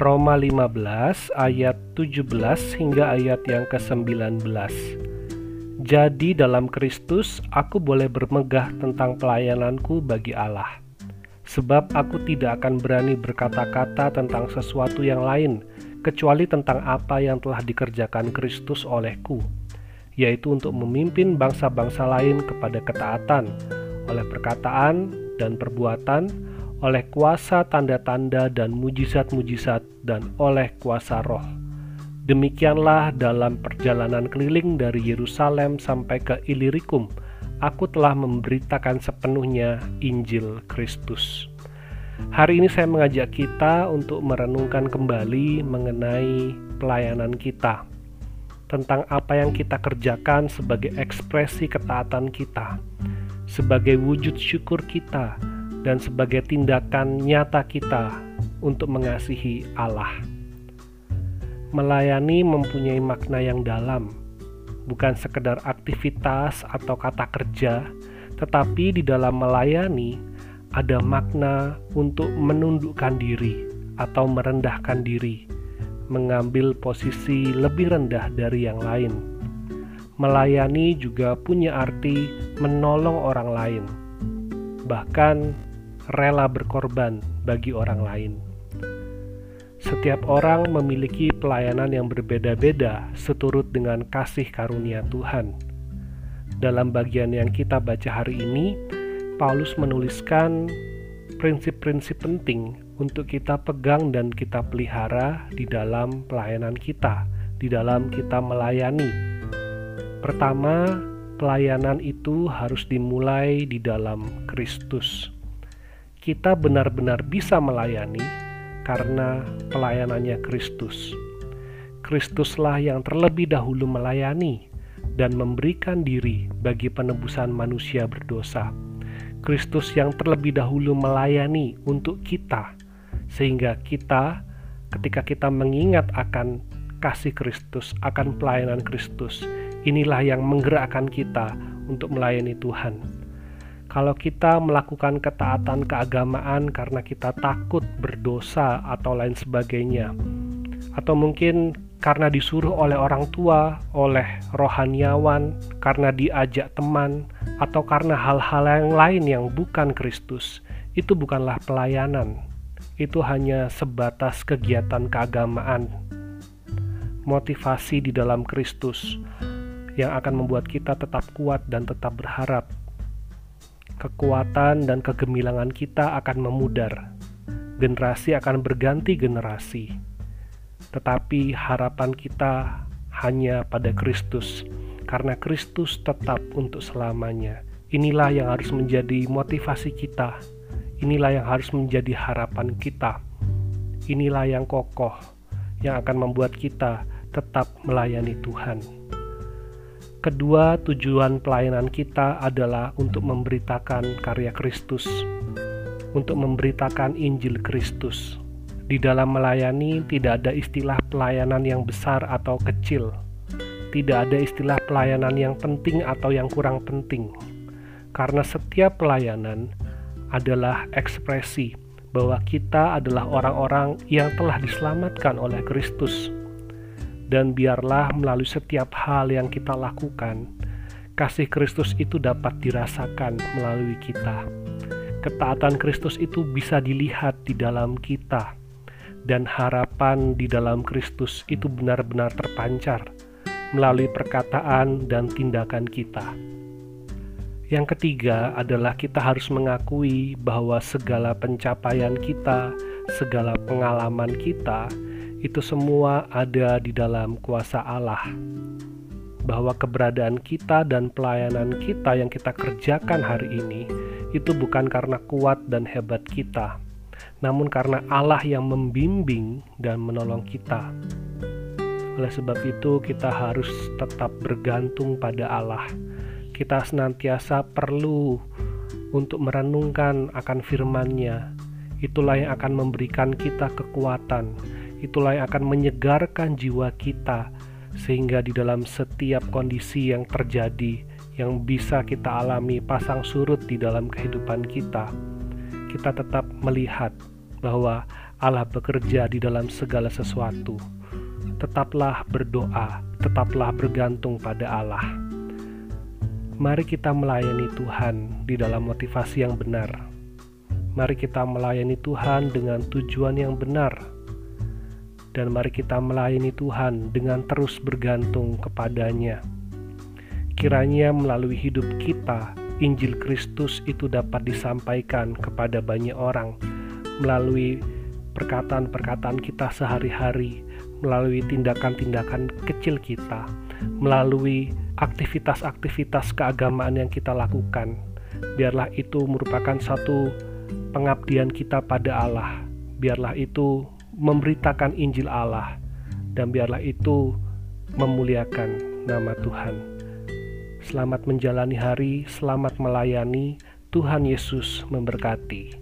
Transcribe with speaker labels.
Speaker 1: Roma 15 ayat 17 hingga ayat yang ke-19. Jadi dalam Kristus aku boleh bermegah tentang pelayananku bagi Allah. Sebab aku tidak akan berani berkata-kata tentang sesuatu yang lain kecuali tentang apa yang telah dikerjakan Kristus olehku, yaitu untuk memimpin bangsa-bangsa lain kepada ketaatan oleh perkataan dan perbuatan, oleh kuasa tanda-tanda dan mujizat-mujizat dan oleh kuasa roh Demikianlah dalam perjalanan keliling dari Yerusalem sampai ke Ilirikum, aku telah memberitakan sepenuhnya Injil Kristus. Hari ini saya mengajak kita untuk merenungkan kembali mengenai pelayanan kita, tentang apa yang kita kerjakan sebagai ekspresi ketaatan kita, sebagai wujud syukur kita, dan sebagai tindakan nyata kita untuk mengasihi Allah. Melayani mempunyai makna yang dalam, bukan sekedar aktivitas atau kata kerja, tetapi di dalam melayani ada makna untuk menundukkan diri atau merendahkan diri, mengambil posisi lebih rendah dari yang lain. Melayani juga punya arti menolong orang lain, bahkan rela berkorban bagi orang lain. Setiap orang memiliki pelayanan yang berbeda-beda seturut dengan kasih karunia Tuhan. Dalam bagian yang kita baca hari ini, Paulus menuliskan prinsip-prinsip penting untuk kita pegang dan kita pelihara di dalam pelayanan kita, di dalam kita melayani. Pertama, pelayanan itu harus dimulai di dalam Kristus. Kita benar-benar bisa melayani karena pelayanannya Kristus. Kristuslah yang terlebih dahulu melayani dan memberikan diri bagi penebusan manusia berdosa. Kristus yang terlebih dahulu melayani untuk kita, sehingga kita, ketika kita mengingat akan kasih Kristus, akan pelayanan Kristus, inilah yang menggerakkan kita untuk melayani Tuhan. Kalau kita melakukan ketaatan keagamaan karena kita takut berdosa atau lain sebagainya, atau mungkin karena disuruh oleh orang tua, oleh rohaniawan, karena diajak teman, atau karena hal-hal yang lain yang bukan Kristus, itu bukanlah pelayanan. Itu hanya sebatas kegiatan keagamaan, motivasi di dalam Kristus yang akan membuat kita tetap kuat dan tetap berharap kekuatan dan kegemilangan kita akan memudar. Generasi akan berganti generasi, tetapi harapan kita hanya pada Kristus, karena Kristus tetap untuk selamanya. Inilah yang harus menjadi motivasi kita, inilah yang harus menjadi harapan kita, inilah yang kokoh yang akan membuat kita tetap melayani Tuhan. Kedua, tujuan pelayanan kita adalah untuk memberitakan karya Kristus, untuk memberitakan Injil Kristus. Di dalam melayani, tidak ada istilah pelayanan yang besar atau kecil, tidak ada istilah pelayanan yang penting atau yang kurang penting, karena setiap pelayanan adalah ekspresi bahwa kita adalah orang-orang yang telah diselamatkan oleh Kristus dan biarlah melalui setiap hal yang kita lakukan, kasih Kristus itu dapat dirasakan melalui kita. Ketaatan Kristus itu bisa dilihat di dalam kita, dan harapan di dalam Kristus itu benar-benar terpancar melalui perkataan dan tindakan kita. Yang ketiga adalah kita harus mengakui bahwa segala pencapaian kita, segala pengalaman kita, itu semua ada di dalam kuasa Allah. Bahwa keberadaan kita dan pelayanan kita yang kita kerjakan hari ini itu bukan karena kuat dan hebat kita, namun karena Allah yang membimbing dan menolong kita. Oleh sebab itu, kita harus tetap bergantung pada Allah. Kita senantiasa perlu untuk merenungkan akan firman-Nya. Itulah yang akan memberikan kita kekuatan itulah yang akan menyegarkan jiwa kita sehingga di dalam setiap kondisi yang terjadi yang bisa kita alami pasang surut di dalam kehidupan kita kita tetap melihat bahwa Allah bekerja di dalam segala sesuatu. Tetaplah berdoa, tetaplah bergantung pada Allah. Mari kita melayani Tuhan di dalam motivasi yang benar. Mari kita melayani Tuhan dengan tujuan yang benar. Dan mari kita melayani Tuhan dengan terus bergantung kepadanya. Kiranya melalui hidup kita, Injil Kristus itu dapat disampaikan kepada banyak orang melalui perkataan-perkataan kita sehari-hari, melalui tindakan-tindakan kecil kita, melalui aktivitas-aktivitas keagamaan yang kita lakukan. Biarlah itu merupakan satu pengabdian kita pada Allah. Biarlah itu memberitakan Injil Allah dan biarlah itu memuliakan nama Tuhan. Selamat menjalani hari, selamat melayani. Tuhan Yesus memberkati.